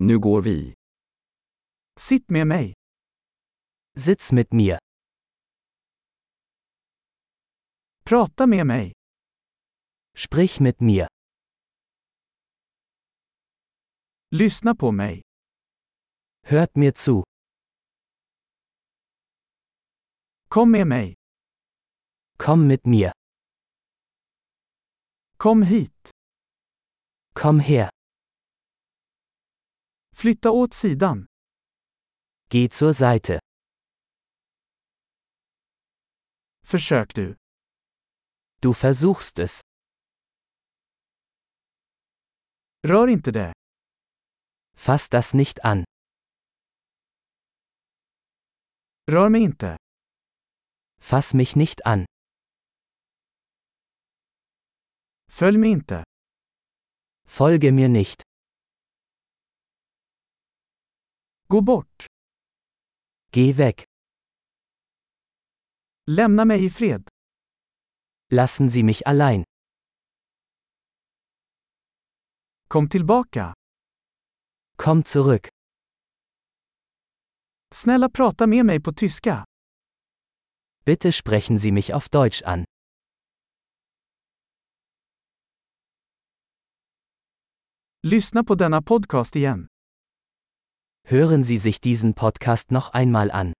Nu går vi. Sitt med mig. Sitz mit mir. Prata med mig. Sprich mit mir. Lyssna på mig. Hört mir zu. Kom med mig. Komm mit mir. Kom hit. Komm her. Flytta åt sidan. Geh zur Seite. Försök du. Du versuchst es. Rör inte det. Fass das nicht an. Rör mig inte. Fass mich nicht an. Följ mig inte. Folge mir nicht. Gå bort. Geh weg. Lämna mig i fred. Lassen Sie mich allein. Kom tillbaka. Komm zurück. Snälla prata med mig på tyska. Bitte sprechen Sie mich auf Deutsch an. Lyssna på denna podcast igen. Hören Sie sich diesen Podcast noch einmal an.